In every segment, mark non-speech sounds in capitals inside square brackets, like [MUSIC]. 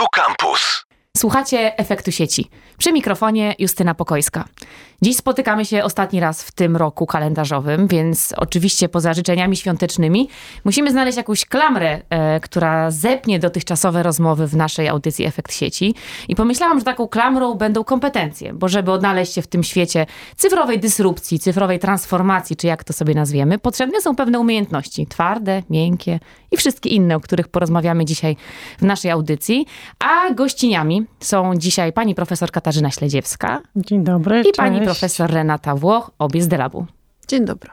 Tu Campus. Słuchacie efektu sieci. Przy mikrofonie Justyna Pokojska. Dziś spotykamy się ostatni raz w tym roku kalendarzowym, więc oczywiście poza życzeniami świątecznymi musimy znaleźć jakąś klamrę, e, która zepnie dotychczasowe rozmowy w naszej audycji Efekt Sieci. I pomyślałam, że taką klamrą będą kompetencje, bo żeby odnaleźć się w tym świecie cyfrowej dysrupcji, cyfrowej transformacji, czy jak to sobie nazwiemy, potrzebne są pewne umiejętności twarde, miękkie i wszystkie inne, o których porozmawiamy dzisiaj w naszej audycji. A gościniami są dzisiaj pani profesor Katarzyna Śledziewska Dzień dobry. i cześć. pani profesor Renata Włoch, obie z Delabu. Dzień dobry.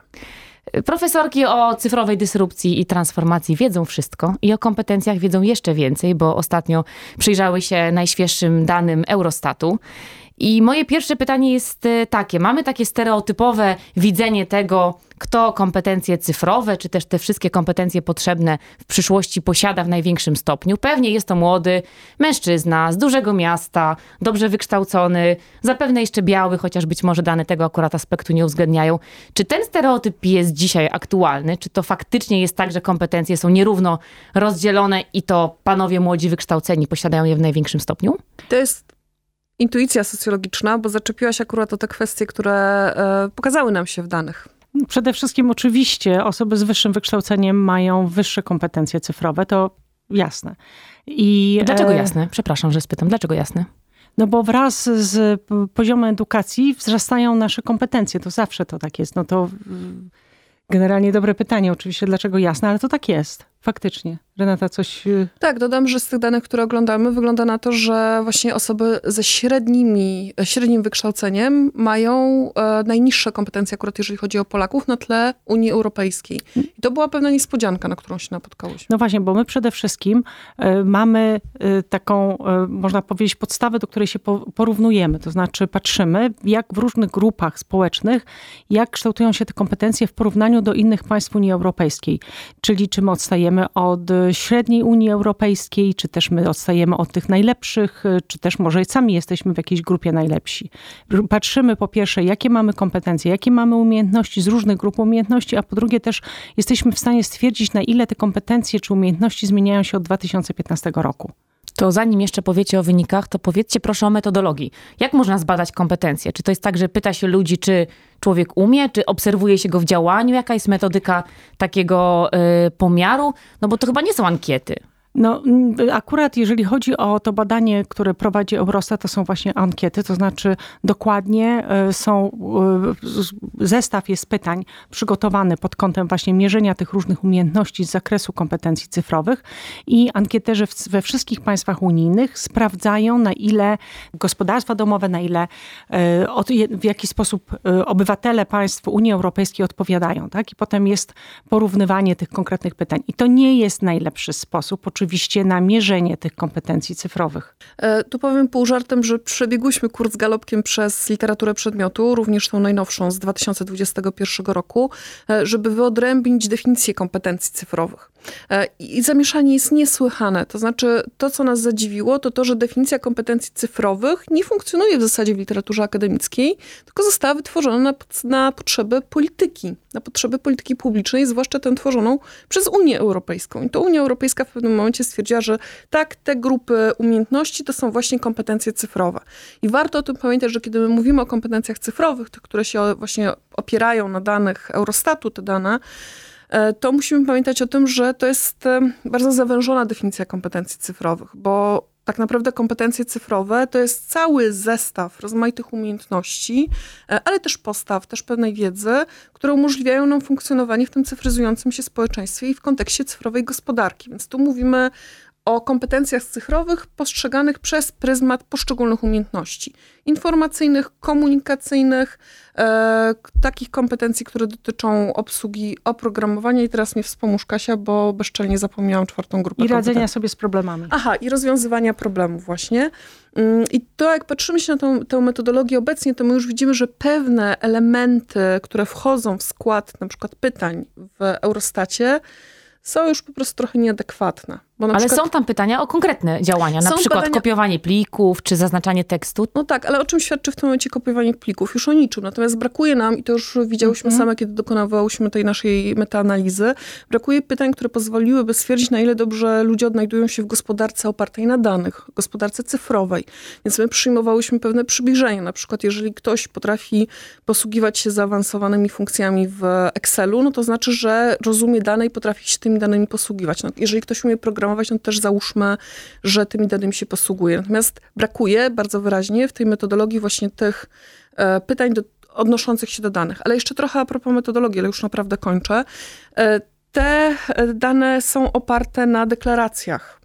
Profesorki o cyfrowej dysrupcji i transformacji wiedzą wszystko i o kompetencjach wiedzą jeszcze więcej, bo ostatnio przyjrzały się najświeższym danym Eurostatu. I moje pierwsze pytanie jest e, takie: mamy takie stereotypowe widzenie tego, kto kompetencje cyfrowe, czy też te wszystkie kompetencje potrzebne w przyszłości posiada w największym stopniu. Pewnie jest to młody mężczyzna z dużego miasta, dobrze wykształcony, zapewne jeszcze biały, chociaż być może dane tego akurat aspektu nie uwzględniają. Czy ten stereotyp jest dzisiaj aktualny? Czy to faktycznie jest tak, że kompetencje są nierówno rozdzielone i to panowie młodzi wykształceni posiadają je w największym stopniu? To jest intuicja socjologiczna, bo zaczepiłaś akurat o te kwestie, które e, pokazały nam się w danych. Przede wszystkim oczywiście osoby z wyższym wykształceniem mają wyższe kompetencje cyfrowe, to jasne. I, Dlaczego e, jasne? Przepraszam, że spytam. Dlaczego jasne? No bo wraz z poziomem edukacji wzrastają nasze kompetencje. To zawsze to tak jest. No to mm, generalnie dobre pytanie oczywiście, dlaczego jasne, ale to tak jest. Faktycznie. Renata, coś... y, Tak, dodam, że z tych danych, które oglądamy, wygląda na to, że właśnie osoby ze średnimi, średnim wykształceniem mają e, najniższe kompetencje, akurat jeżeli chodzi o Polaków, na tle Unii Europejskiej. I to była pewna niespodzianka, na którą się napotkałyśmy. No właśnie, bo my przede wszystkim e, mamy e, taką, e, można powiedzieć, podstawę, do której się po- porównujemy. To znaczy patrzymy, jak w różnych grupach społecznych, jak kształtują się te kompetencje w porównaniu do innych państw Unii Europejskiej. Czyli czy my odstajemy od e, średniej Unii Europejskiej, czy też my odstajemy od tych najlepszych, czy też może sami jesteśmy w jakiejś grupie najlepsi. Patrzymy po pierwsze, jakie mamy kompetencje, jakie mamy umiejętności z różnych grup umiejętności, a po drugie też jesteśmy w stanie stwierdzić, na ile te kompetencje czy umiejętności zmieniają się od 2015 roku. To zanim jeszcze powiecie o wynikach, to powiedzcie proszę o metodologii. Jak można zbadać kompetencje? Czy to jest tak, że pyta się ludzi, czy człowiek umie, czy obserwuje się go w działaniu? Jaka jest metodyka takiego y, pomiaru? No bo to chyba nie są ankiety. No, mm, akurat jeżeli chodzi o to badanie, które prowadzi Eurostat, to są właśnie ankiety, to znaczy dokładnie e, są, e, zestaw jest pytań przygotowany pod kątem właśnie mierzenia tych różnych umiejętności z zakresu kompetencji cyfrowych i ankieterzy we wszystkich państwach unijnych sprawdzają, na ile gospodarstwa domowe, na ile, e, w jaki sposób obywatele państw Unii Europejskiej odpowiadają, tak? I potem jest porównywanie tych konkretnych pytań. I to nie jest najlepszy sposób oczywiście na mierzenie tych kompetencji cyfrowych. E, Tu powiem pół żartem, że przebiegłyśmy kurs galopkiem przez literaturę przedmiotu, również tą najnowszą z 2021 roku, e, żeby wyodrębnić definicję kompetencji cyfrowych. E, I zamieszanie jest niesłychane. To znaczy, to co nas zadziwiło, to to, że definicja kompetencji cyfrowych nie funkcjonuje w zasadzie w literaturze akademickiej, tylko została wytworzona na, na potrzeby polityki, na potrzeby polityki publicznej, zwłaszcza tę tworzoną przez Unię Europejską. I to Unia Europejska w pewnym momencie stwierdziła, że tak, te grupy umiejętności to są właśnie kompetencje cyfrowe. I warto o tym pamiętać, że kiedy my mówimy o kompetencjach cyfrowych, tych, które się właśnie opierają na danych Eurostatu, te dane, e, to musimy pamiętać o tym, że to jest e, bardzo zawężona definicja kompetencji cyfrowych, bo tak naprawdę kompetencje cyfrowe to jest cały zestaw rozmaitych umiejętności, e, ale też postaw, też pewnej wiedzy, które umożliwiają nam funkcjonowanie w tym cyfryzującym się społeczeństwie i w kontekście cyfrowej gospodarki. Więc tu mówimy o kompetencjach cyfrowych postrzeganych przez pryzmat poszczególnych umiejętności informacyjnych, komunikacyjnych, e, takich kompetencji, które dotyczą obsługi oprogramowania. I teraz mnie wspomóż Kasia, bo bezczelnie zapomniałam czwartą grupę I radzenia sobie z problemami. Aha, i rozwiązywania problemów właśnie. Mm, I to jak patrzymy się na tą, tę metodologię obecnie, to my już widzimy, że pewne elementy, które wchodzą w skład na przykład pytań w Eurostacie, są już po prostu trochę nieadekwatne. Ale przykład... są tam pytania o konkretne działania, na przykład badania... kopiowanie plików, czy zaznaczanie tekstu. No tak, ale o czym świadczy w tym momencie kopiowanie plików? Już o niczym. Natomiast brakuje nam, i to już widziałyśmy mm -hmm. same, kiedy dokonywałyśmy tej naszej metaanalizy, brakuje pytań, które pozwoliłyby stwierdzić, na ile dobrze ludzie odnajdują się w gospodarce opartej na danych, gospodarce cyfrowej. Więc my przyjmowałyśmy pewne przybliżenie. Na przykład, jeżeli ktoś potrafi posługiwać się zaawansowanymi funkcjami w Excelu, no to znaczy, że rozumie dane i potrafi się tymi danymi posługiwać. No, jeżeli ktoś umie programować, no to też załóżmy, że tymi danymi się posługuje. Natomiast brakuje bardzo wyraźnie w tej metodologii właśnie tych e, pytań do, odnoszących się do danych. Ale jeszcze trochę a propos metodologii, ale już naprawdę kończę. E, te dane są oparte na deklaracjach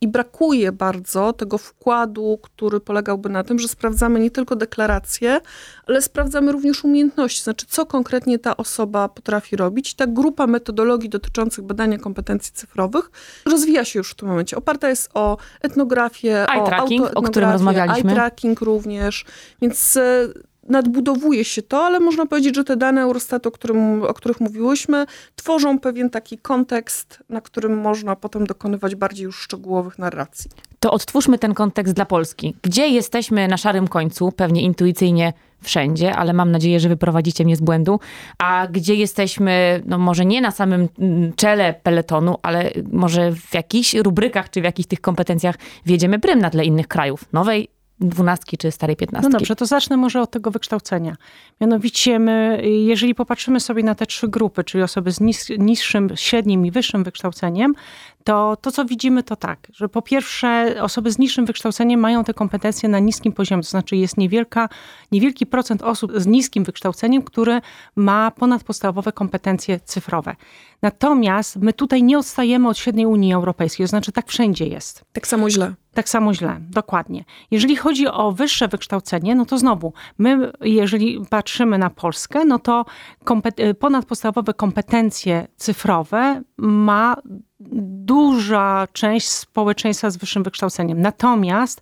i brakuje bardzo tego wkładu, który polegałby na tym, że sprawdzamy nie tylko deklaracje, ale sprawdzamy również umiejętności, znaczy co konkretnie ta osoba potrafi robić. Ta grupa metodologii dotyczących badania kompetencji cyfrowych rozwija się już w tym momencie. Oparta jest o etnografię, eye o tracking, o którym rozmawialiśmy. Eye tracking również, więc e, nadbudowuje się to, ale można powiedzieć, że te dane Eurostatu, o, którym, o których mówiłyśmy, tworzą pewien taki kontekst, na którym można potem dokonywać bardziej już szczegółowych narracji. To odtwórzmy ten kontekst dla Polski. Gdzie jesteśmy na szarym końcu? Pewnie intuicyjnie wszędzie, ale mam nadzieję, że wyprowadzicie mnie z błędu. A gdzie jesteśmy, no może nie na samym mm, czele peletonu, ale może w jakichś rubrykach czy w jakichś tych kompetencjach wiedziemy prym na tle innych krajów nowej dwunastki czy starej piętnastki. No dobrze, to zacznę może od tego wykształcenia. Mianowicie my, jeżeli popatrzymy sobie na te trzy grupy, czyli osoby z niższym, średnim i wyższym wykształceniem, to to, co widzimy, to tak, że po pierwsze osoby z niższym wykształceniem mają te kompetencje na niskim poziomie, to znaczy jest niewielka, niewielki procent osób z niskim wykształceniem, który ma ponadpodstawowe kompetencje cyfrowe. Natomiast my tutaj nie odstajemy od średniej Unii Europejskiej, to znaczy tak wszędzie jest. Tak samo źle. Tak samo źle, dokładnie. Jeżeli chodzi o wyższe wykształcenie, no to znowu, my jeżeli patrzymy na Polskę, no to kompet ponadpodstawowe kompetencje cyfrowe ma duża część społeczeństwa z wyższym wykształceniem. Natomiast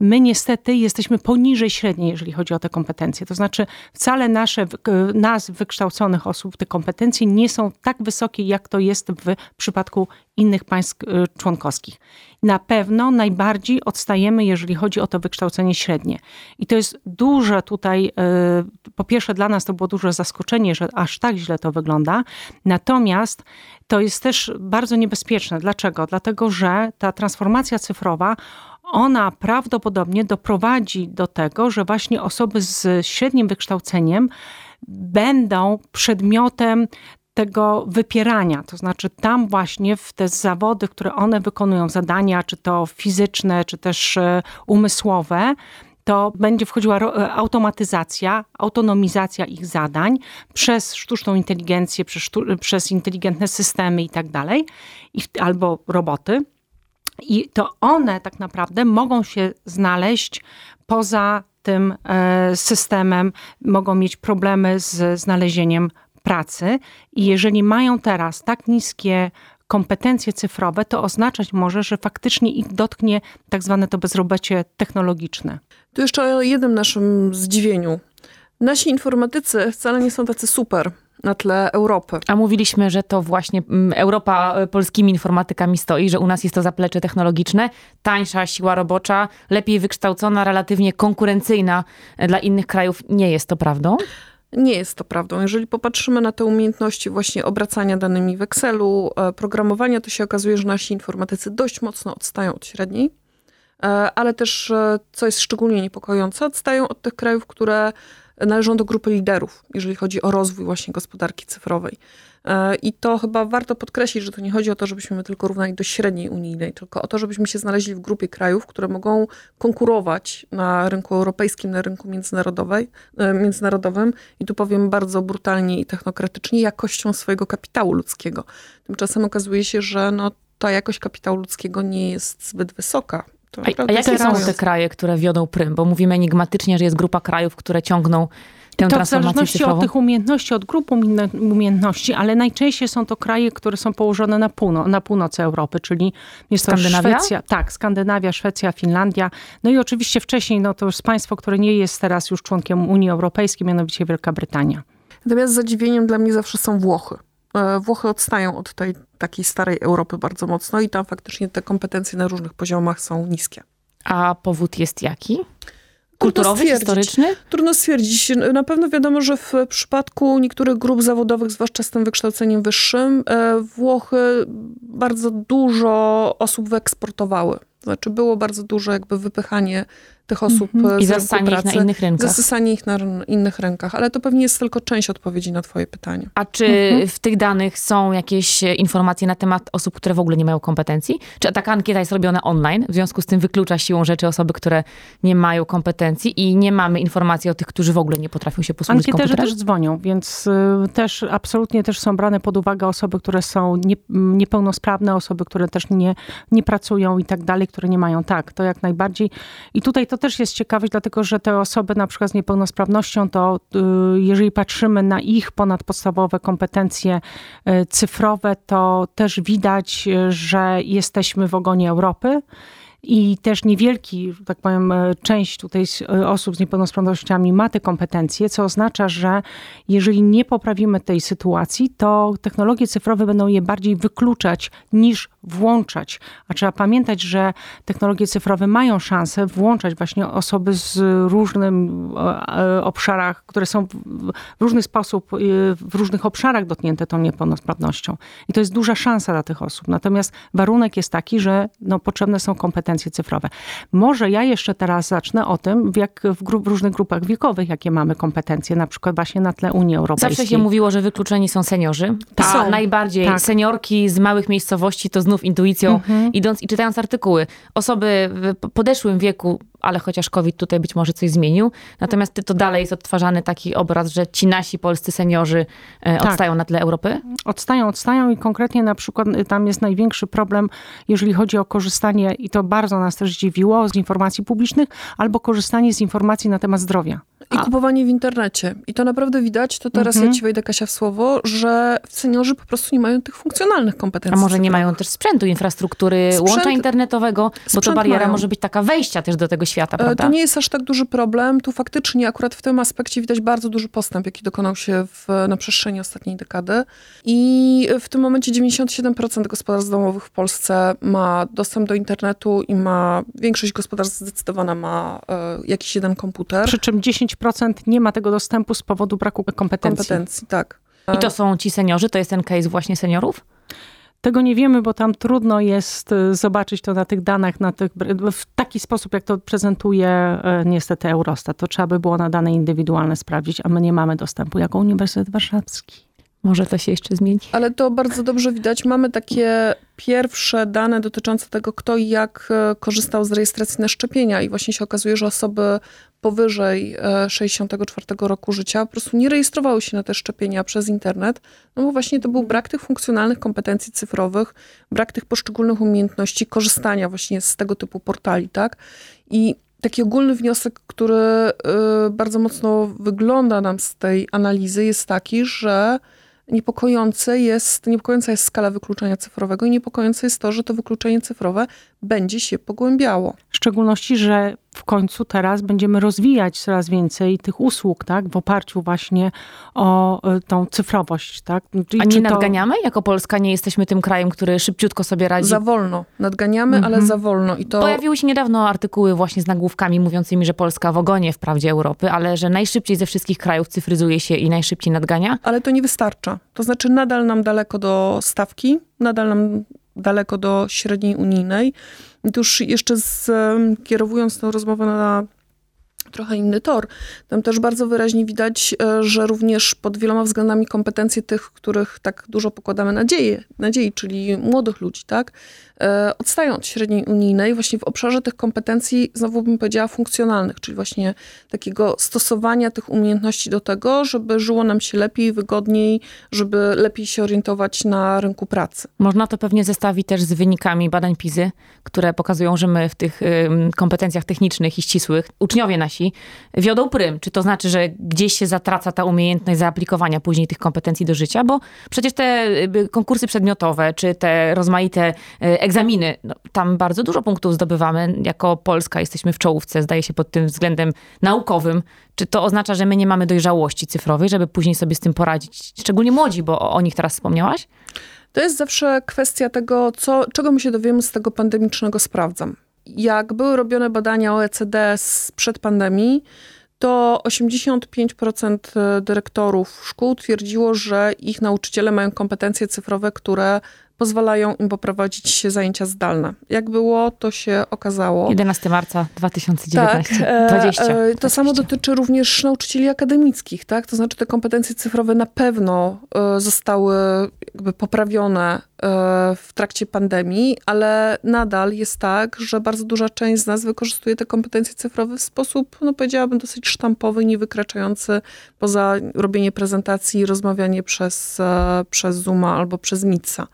my niestety jesteśmy poniżej średniej, jeżeli chodzi o te kompetencje. To znaczy wcale nasze, nas wykształconych osób, te kompetencje nie są tak wysokie, jak to jest w przypadku innych państw y, członkowskich. Na pewno najbardziej odstajemy, jeżeli chodzi o to wykształcenie średnie. I to jest duże tutaj, y, po pierwsze dla nas to było duże zaskoczenie, że aż tak źle to wygląda. Natomiast to jest też bardzo niebezpieczne. Dlaczego? Dlatego, że ta transformacja cyfrowa ona prawdopodobnie doprowadzi do tego, że właśnie osoby z średnim wykształceniem będą przedmiotem tego wypierania. To znaczy tam właśnie w te zawody, które one wykonują, zadania, czy to fizyczne, czy też e, umysłowe, to będzie wchodziła e, automatyzacja, autonomizacja ich zadań przez sztuczną inteligencję, przez, przez inteligentne systemy i tak albo roboty. I to one tak naprawdę mogą się znaleźć poza tym e, systemem, mogą mieć problemy z znalezieniem pracy. I jeżeli mają teraz tak niskie kompetencje cyfrowe, to oznaczać może, że faktycznie ich dotknie tak zwane to bezrobocie technologiczne. Tu jeszcze o jednym naszym zdziwieniu. Nasi informatycy wcale nie są tacy super na tle Europy. A mówiliśmy, że to właśnie mm, Europa e, polskimi informatykami stoi, że u nas jest to zaplecze technologiczne, tańsza siła robocza, lepiej wykształcona, relatywnie konkurencyjna e, dla innych krajów. Nie jest to prawdą? Nie jest to prawdą. Jeżeli popatrzymy na te umiejętności właśnie obracania danymi w Excelu, e, programowania, to się okazuje, że nasi informatycy dość mocno odstają od średniej, ale też, e, co jest szczególnie niepokojące, odstają od tych krajów, które należą do grupy liderów, jeżeli chodzi o rozwój właśnie gospodarki cyfrowej. E, I to chyba warto podkreślić, że to nie chodzi o to, żebyśmy tylko równali do średniej unijnej, tylko o to, żebyśmy się znaleźli w grupie krajów, które mogą konkurować na rynku europejskim, na rynku międzynarodowej, e, międzynarodowym i tu powiem bardzo brutalnie i technokratycznie, jakością swojego kapitału ludzkiego. Tymczasem okazuje się, że no, ta jakość kapitału ludzkiego nie jest zbyt wysoka. A, a jakie są te kraje, które wiodą prym? Bo mówimy enigmatycznie, że jest grupa krajów, które ciągną tę to transformację w zależności cyfrową? od tych umiejętności, od grup umiejętności, ale najczęściej są to kraje, które są położone na, półno, na północy Europy, czyli jest to Skandynawia? Szwecja, tak, Skandynawia, Szwecja, Finlandia. No i oczywiście wcześniej, no to już państwo, które nie jest teraz już członkiem Unii Europejskiej, mianowicie Wielka Brytania. Natomiast zadziwieniem dla mnie zawsze są Włochy Włochy odstają od tej takiej starej Europy bardzo mocno i tam faktycznie te kompetencje na różnych poziomach są niskie. A powód jest jaki? Kulturowy, historyczny? Trudno stwierdzić. Na pewno wiadomo, że w przypadku niektórych grup zawodowych, zwłaszcza z tym wykształceniem wyższym, e, Włochy bardzo dużo osób wyeksportowały. Znaczy było bardzo dużo jakby wypychanie tych osób Mhm. I z rynku zasanie ich pracy. na innych rynkach. Zasysanie ich na innych rynkach, ale to pewnie jest tylko część odpowiedzi na twoje pytanie. A czy Mhm. w tych danych są jakieś e, informacje na temat osób, które w ogóle nie mają kompetencji? Czy taka ankieta jest robiona online, w związku z tym wyklucza siłą rzeczy osoby, które nie mają kompetencji i nie mamy informacji o tych, którzy w ogóle nie potrafią się posłużyć Ankieterzy komputerem? też dzwonią, więc y, też absolutnie też są brane pod uwagę osoby, które są nie, niepełnosprawne, osoby, które też nie, nie pracują i tak dalej, które nie mają. Tak, to jak najbardziej. I tutaj to też jest ciekawe, dlatego że te osoby na przykład z niepełnosprawnością, to y, jeżeli patrzymy na ich ponadpodstawowe kompetencje y, cyfrowe, to też widać, y, że jesteśmy w ogonie Europy. I też niewielki, tak powiem, e, część tutaj e, osób z niepełnosprawnościami ma te kompetencje, co oznacza, że jeżeli nie poprawimy tej sytuacji, to technologie cyfrowe będą je bardziej wykluczać niż włączać. A trzeba pamiętać, że technologie cyfrowe mają szansę włączać właśnie osoby z różnym e, obszarach, które są w- różny sposób, w różnych obszarach dotknięte tą niepełnosprawnością. I to jest duża szansa dla tych osób. Natomiast warunek jest taki, że no, potrzebne są kompetencje cyfrowe. Może ja jeszcze teraz zacznę o tym, w, jak w, grup, w różnych grupach wiekowych, jakie mamy kompetencje, na przykład właśnie na tle Unii Europejskiej. Zawsze się mówiło, że wykluczeni są seniorzy. Tak. Są. najbardziej Tak. seniorki z małych miejscowości to znów intuicją, Mhm. idąc i czytając artykuły. Osoby w podeszłym wieku, ale chociaż COVID tutaj być może coś zmienił. Natomiast to dalej jest odtwarzany taki obraz, że ci nasi polscy seniorzy e, Tak. odstają na tle Europy. Odstają, odstają i konkretnie na przykład y, tam jest największy problem, jeżeli chodzi o korzystanie, i to bardzo nas też dziwiło, z informacji publicznych, albo korzystanie z informacji na temat zdrowia. I kupowanie w internecie. I to naprawdę widać, to teraz Mhm. ja ci wejdę Kasia w słowo, że seniorzy po prostu nie mają tych funkcjonalnych A kompetencji. może nie mają też sprzętu, infrastruktury, Sprzęt- łącza internetowego, bo to bariera mają. może być taka wejścia też do tego świata, E, prawda? To nie jest aż tak duży problem. Tu faktycznie akurat w tym aspekcie widać bardzo duży postęp, jaki dokonał się w, na przestrzeni ostatniej dekady. I w tym momencie 97% gospodarstw domowych w Polsce ma dostęp do internetu i ma, większość gospodarstw zdecydowana ma e, jakiś jeden komputer. Przy czym 10% nie ma tego dostępu z powodu braku kompetencji. kompetencji, tak. I to są ci seniorzy, to jest ten case właśnie seniorów? Tego nie wiemy, bo tam trudno jest y, zobaczyć to na tych danych, na tych, w taki sposób, jak to prezentuje y, niestety Eurostat. To trzeba by było na dane indywidualne sprawdzić, a my nie mamy dostępu jako Uniwersytet Warszawski. Może to się jeszcze zmieni. Ale to bardzo dobrze widać. Mamy takie pierwsze dane dotyczące tego, kto i jak e, korzystał z rejestracji na szczepienia i właśnie się okazuje, że osoby powyżej e, 64 roku życia po prostu nie rejestrowały się na te szczepienia przez internet, no bo właśnie to był brak tych funkcjonalnych kompetencji cyfrowych, brak tych poszczególnych umiejętności korzystania właśnie z tego typu portali, tak? I taki ogólny wniosek, który e, bardzo mocno wygląda nam z tej analizy jest taki, że niepokojące jest, niepokojąca jest skala wykluczenia cyfrowego i niepokojące jest to, że to wykluczenie cyfrowe będzie się pogłębiało. W szczególności, że w końcu teraz będziemy rozwijać coraz więcej tych usług, tak, w oparciu właśnie o y, tą cyfrowość, tak. Czyli A nie to- nadganiamy? Jako Polska nie jesteśmy tym krajem, który szybciutko sobie radzi. Za wolno. Nadganiamy, ale za wolno. I to Pojawiły się niedawno artykuły właśnie z nagłówkami mówiącymi, że Polska w ogonie wprawdzie Europy, ale że najszybciej ze wszystkich krajów cyfryzuje się i najszybciej nadgania. ale to nie wystarcza. To znaczy nadal nam daleko do stawki, nadal nam daleko do średniej unijnej. I tu już jeszcze z, em, kierowując tę rozmowę na trochę inny tor, tam też bardzo wyraźnie widać, e, że również pod wieloma względami kompetencje tych, których tak dużo pokładamy nadzieję, nadziei, czyli młodych ludzi, tak, odstają od średniej unijnej właśnie w obszarze tych kompetencji, znowu bym powiedziała, funkcjonalnych, czyli właśnie takiego stosowania tych umiejętności do tego, żeby żyło nam się lepiej, wygodniej, żeby lepiej się orientować na rynku pracy. Można to pewnie zestawić też z wynikami badań PISY, które pokazują, że my w tych kompetencjach technicznych i ścisłych, uczniowie nasi wiodą prym. Czy to znaczy, że gdzieś się zatraca ta umiejętność zaaplikowania później tych kompetencji do życia? Bo przecież te y, konkursy przedmiotowe, czy te rozmaite y, egzaminy, no, tam bardzo dużo punktów zdobywamy. Jako Polska jesteśmy w czołówce, zdaje się, pod tym względem naukowym. Czy to oznacza, że my nie mamy dojrzałości cyfrowej, żeby później sobie z tym poradzić? Szczególnie młodzi, bo o, o nich teraz wspomniałaś? To jest zawsze kwestia tego, co, czego my się dowiemy z tego pandemicznego sprawdzam. Jak były robione badania OECD sprzed pandemii, to 85% dyrektorów szkół twierdziło, że ich nauczyciele mają kompetencje cyfrowe, które pozwalają im poprowadzić zajęcia zdalne. Jak było, to się okazało. 11 marca 2019. Tak, 20, e, e, to samo dotyczy również nauczycieli akademickich, tak? To znaczy te kompetencje cyfrowe na pewno e, zostały jakby poprawione w trakcie pandemii, ale nadal jest tak, że bardzo duża część z nas wykorzystuje te kompetencje cyfrowe w sposób, no powiedziałabym, dosyć sztampowy, nie wykraczający poza robienie prezentacji i rozmawianie przez, przez Zooma albo przez Meetsa.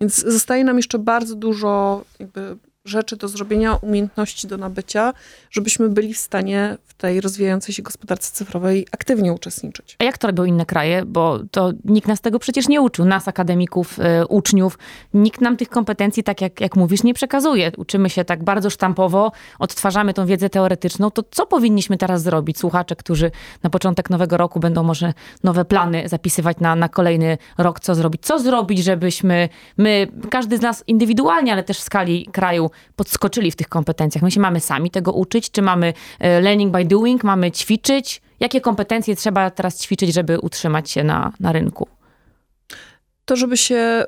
Więc zostaje nam jeszcze bardzo dużo jakby rzeczy do zrobienia, umiejętności do nabycia, żebyśmy byli w stanie w tej rozwijającej się gospodarce cyfrowej aktywnie uczestniczyć. A jak to robią inne kraje? Bo to nikt nas tego przecież nie uczył. Nas, akademików, y, uczniów. Nikt nam tych kompetencji, tak jak, jak mówisz, nie przekazuje. Uczymy się tak bardzo sztampowo, odtwarzamy tą wiedzę teoretyczną. To co powinniśmy teraz zrobić? Słuchacze, którzy na początek nowego roku będą może nowe plany zapisywać na, na kolejny rok, co zrobić? Co zrobić, żebyśmy my, każdy z nas indywidualnie, ale też w skali kraju, podskoczyli w tych kompetencjach? My się mamy sami tego uczyć, czy mamy e, learning by doing, mamy ćwiczyć? Jakie kompetencje trzeba teraz ćwiczyć, żeby utrzymać się na, na rynku? To, żeby się,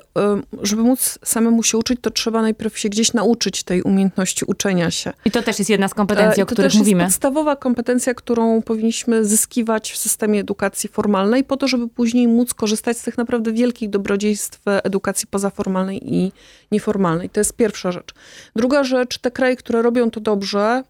żeby móc samemu się uczyć, to trzeba najpierw się gdzieś nauczyć tej umiejętności uczenia się. I to też jest jedna z kompetencji, e, o których mówimy. To jest podstawowa kompetencja, którą powinniśmy zyskiwać w systemie edukacji formalnej, po to, żeby później móc korzystać z tych naprawdę wielkich dobrodziejstw edukacji pozaformalnej i nieformalnej. To jest pierwsza rzecz. Druga rzecz, te kraje, które robią to dobrze,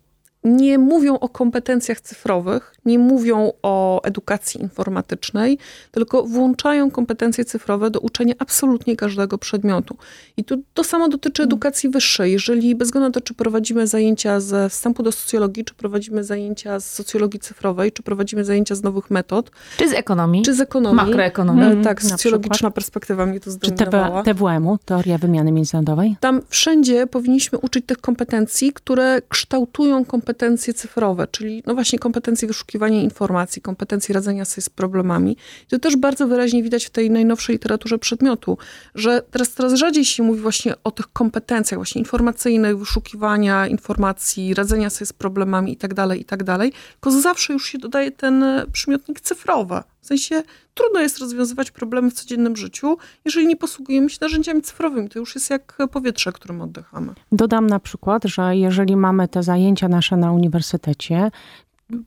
nie mówią o kompetencjach cyfrowych, nie mówią o edukacji informatycznej, tylko włączają kompetencje cyfrowe do uczenia absolutnie każdego przedmiotu. I tu to samo dotyczy mm. edukacji wyższej. Jeżeli bez względu na to, czy prowadzimy zajęcia ze wstępu do socjologii, czy prowadzimy zajęcia z socjologii cyfrowej, czy prowadzimy zajęcia z nowych metod. Czy z ekonomii. Czy z ekonomii. Makroekonomii. Mm, tak, socjologiczna perspektywa mnie to zdominowała. Czy TWM-u, Teoria Wymiany Międzynarodowej? Tam wszędzie powinniśmy uczyć tych kompetencji, które kształtują kompetencje cyfrowe, czyli no właśnie kompetencje wyszukiwania informacji, kompetencji radzenia sobie z problemami. I to też bardzo wyraźnie widać w tej najnowszej literaturze przedmiotu, że teraz coraz rzadziej się mówi właśnie o tych kompetencjach właśnie informacyjnych, wyszukiwania informacji, radzenia sobie z problemami itd., tak itd., tak tylko zawsze już się dodaje ten przymiotnik cyfrowy. W sensie trudno jest rozwiązywać problemy w codziennym życiu, jeżeli nie posługujemy się narzędziami cyfrowymi. To już jest jak powietrze, którym oddychamy. Dodam na przykład, że jeżeli mamy te zajęcia nasze na uniwersytecie,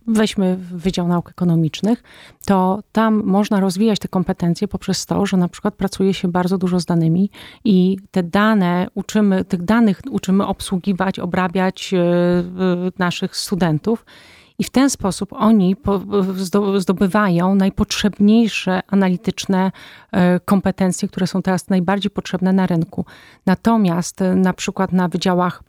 weźmy Wydział Nauk Ekonomicznych, to tam można rozwijać te kompetencje poprzez to, że na przykład pracuje się bardzo dużo z danymi i te dane uczymy, tych danych uczymy obsługiwać, obrabiać e, naszych studentów. I w ten sposób oni zdobywają najpotrzebniejsze analityczne e, kompetencje, które są teraz najbardziej potrzebne na rynku. Natomiast e, na przykład na wydziałach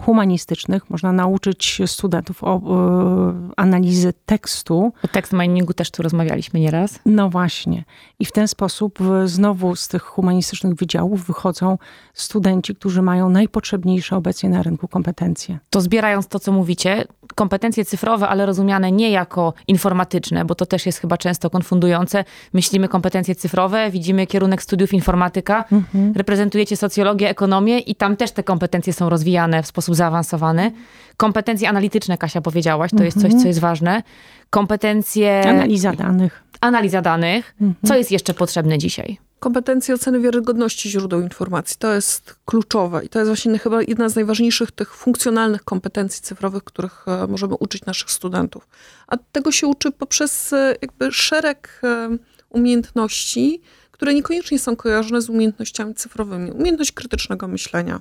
humanistycznych można nauczyć studentów o, e, analizy tekstu. O tekst miningu też tu rozmawialiśmy nieraz. No właśnie. I w ten sposób znowu z tych humanistycznych wydziałów wychodzą studenci, którzy mają najpotrzebniejsze obecnie na rynku kompetencje. To zbierając to, co mówicie, kompetencje cyfrowe, ale rozumiane nie jako informatyczne, bo to też jest chyba często konfundujące. Myślimy kompetencje cyfrowe, widzimy kierunek studiów informatyka, mhm. reprezentujecie socjologię, ekonomię i tam też te kompetencje są rozwijane w sposób zaawansowany. Kompetencje analityczne, Kasia powiedziałaś, to mhm. jest coś, co jest ważne. Kompetencje... Analiza danych. Analiza danych. Mhm. Co jest jeszcze potrzebne dzisiaj? kompetencje oceny wiarygodności źródeł informacji. To jest kluczowe i to jest właśnie chyba jedna z najważniejszych tych funkcjonalnych kompetencji cyfrowych, których e, możemy uczyć naszych studentów. A tego się uczy poprzez e, jakby szereg e, umiejętności, które niekoniecznie są kojarzone z umiejętnościami cyfrowymi. Umiejętność krytycznego myślenia,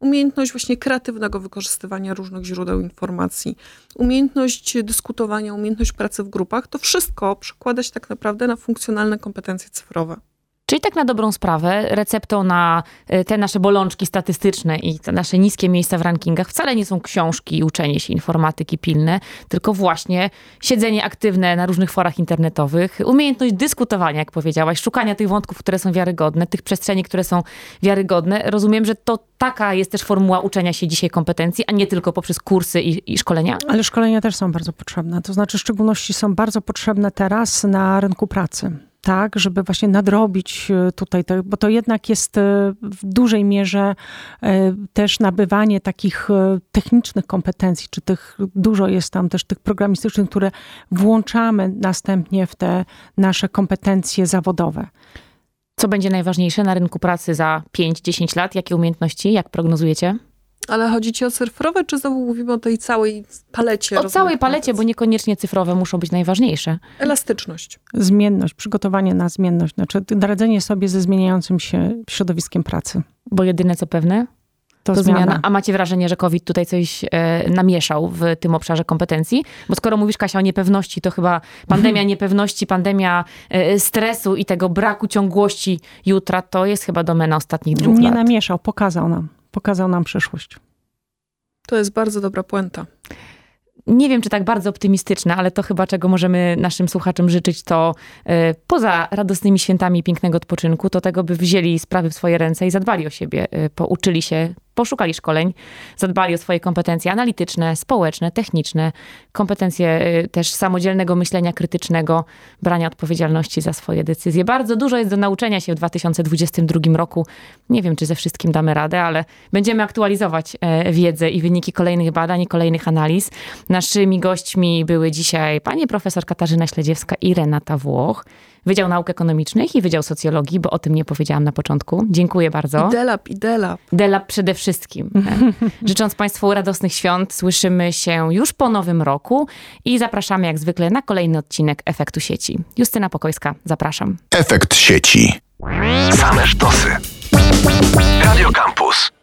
umiejętność właśnie kreatywnego wykorzystywania różnych źródeł informacji, umiejętność dyskutowania, umiejętność pracy w grupach, to wszystko przekłada się tak naprawdę na funkcjonalne kompetencje cyfrowe. Czyli tak na dobrą sprawę, receptą na e, te nasze bolączki statystyczne i te nasze niskie miejsca w rankingach wcale nie są książki i uczenie się informatyki pilne, tylko właśnie siedzenie aktywne na różnych forach internetowych, umiejętność dyskutowania, jak powiedziałaś, szukania tych wątków, które są wiarygodne, tych przestrzeni, które są wiarygodne. Rozumiem, że to taka jest też formuła uczenia się dzisiaj kompetencji, a nie tylko poprzez kursy i, i szkolenia? Ale szkolenia też są bardzo potrzebne. To znaczy, w szczególności są bardzo potrzebne teraz na rynku pracy tak, żeby właśnie nadrobić e, tutaj, to, bo to jednak jest e, w dużej mierze e, też nabywanie takich technicznych kompetencji, czy tych, dużo jest tam też tych programistycznych, które włączamy następnie w te nasze kompetencje zawodowe. Co będzie najważniejsze na rynku pracy za 5-10 lat? Jakie umiejętności, jak prognozujecie? Ale chodzi ci o cyfrowe, czy znowu mówimy o tej całej palecie? O całej palecie, bo niekoniecznie cyfrowe muszą być najważniejsze. Elastyczność. Zmienność, przygotowanie na zmienność, znaczy radzenie sobie ze zmieniającym się środowiskiem pracy. Bo jedyne co pewne, to, to zmiana. zmiana. A macie wrażenie, że COVID tutaj coś e, namieszał w tym obszarze kompetencji? Bo skoro mówisz, Kasia, o niepewności, to chyba pandemia [LAUGHS] niepewności, pandemia e, stresu i tego braku ciągłości jutra, to jest chyba domena ostatnich dwóch Nie lat. Nie namieszał, pokazał nam pokazał nam przyszłość. To jest bardzo dobra puenta. Nie wiem, czy tak bardzo optymistyczne, ale to chyba czego możemy naszym słuchaczom życzyć, to y, poza radosnymi świętami pięknego odpoczynku, to tego, by wzięli sprawy w swoje ręce i zadbali o siebie, y, pouczyli się poszukali szkoleń, zadbali o swoje kompetencje analityczne, społeczne, techniczne, kompetencje y, też samodzielnego myślenia krytycznego, brania odpowiedzialności za swoje decyzje. Bardzo dużo jest do nauczenia się w 2022 roku. Nie wiem, czy ze wszystkim damy radę, ale będziemy aktualizować e, wiedzę i wyniki kolejnych badań i kolejnych analiz. Naszymi gośćmi były dzisiaj pani profesor Katarzyna Śledziewska i Renata Włoch. Wydział Nauk Ekonomicznych i Wydział Socjologii, bo o tym nie powiedziałam na początku. Dziękuję bardzo. I Delap, i Delap. Delap przede wszystkim. [LAUGHS] Życząc Państwu radosnych świąt, słyszymy się już po nowym roku i zapraszamy jak zwykle na kolejny odcinek Efektu Sieci. Justyna Pokojska, zapraszam. Efekt Sieci. Same sztosy. Radio Campus.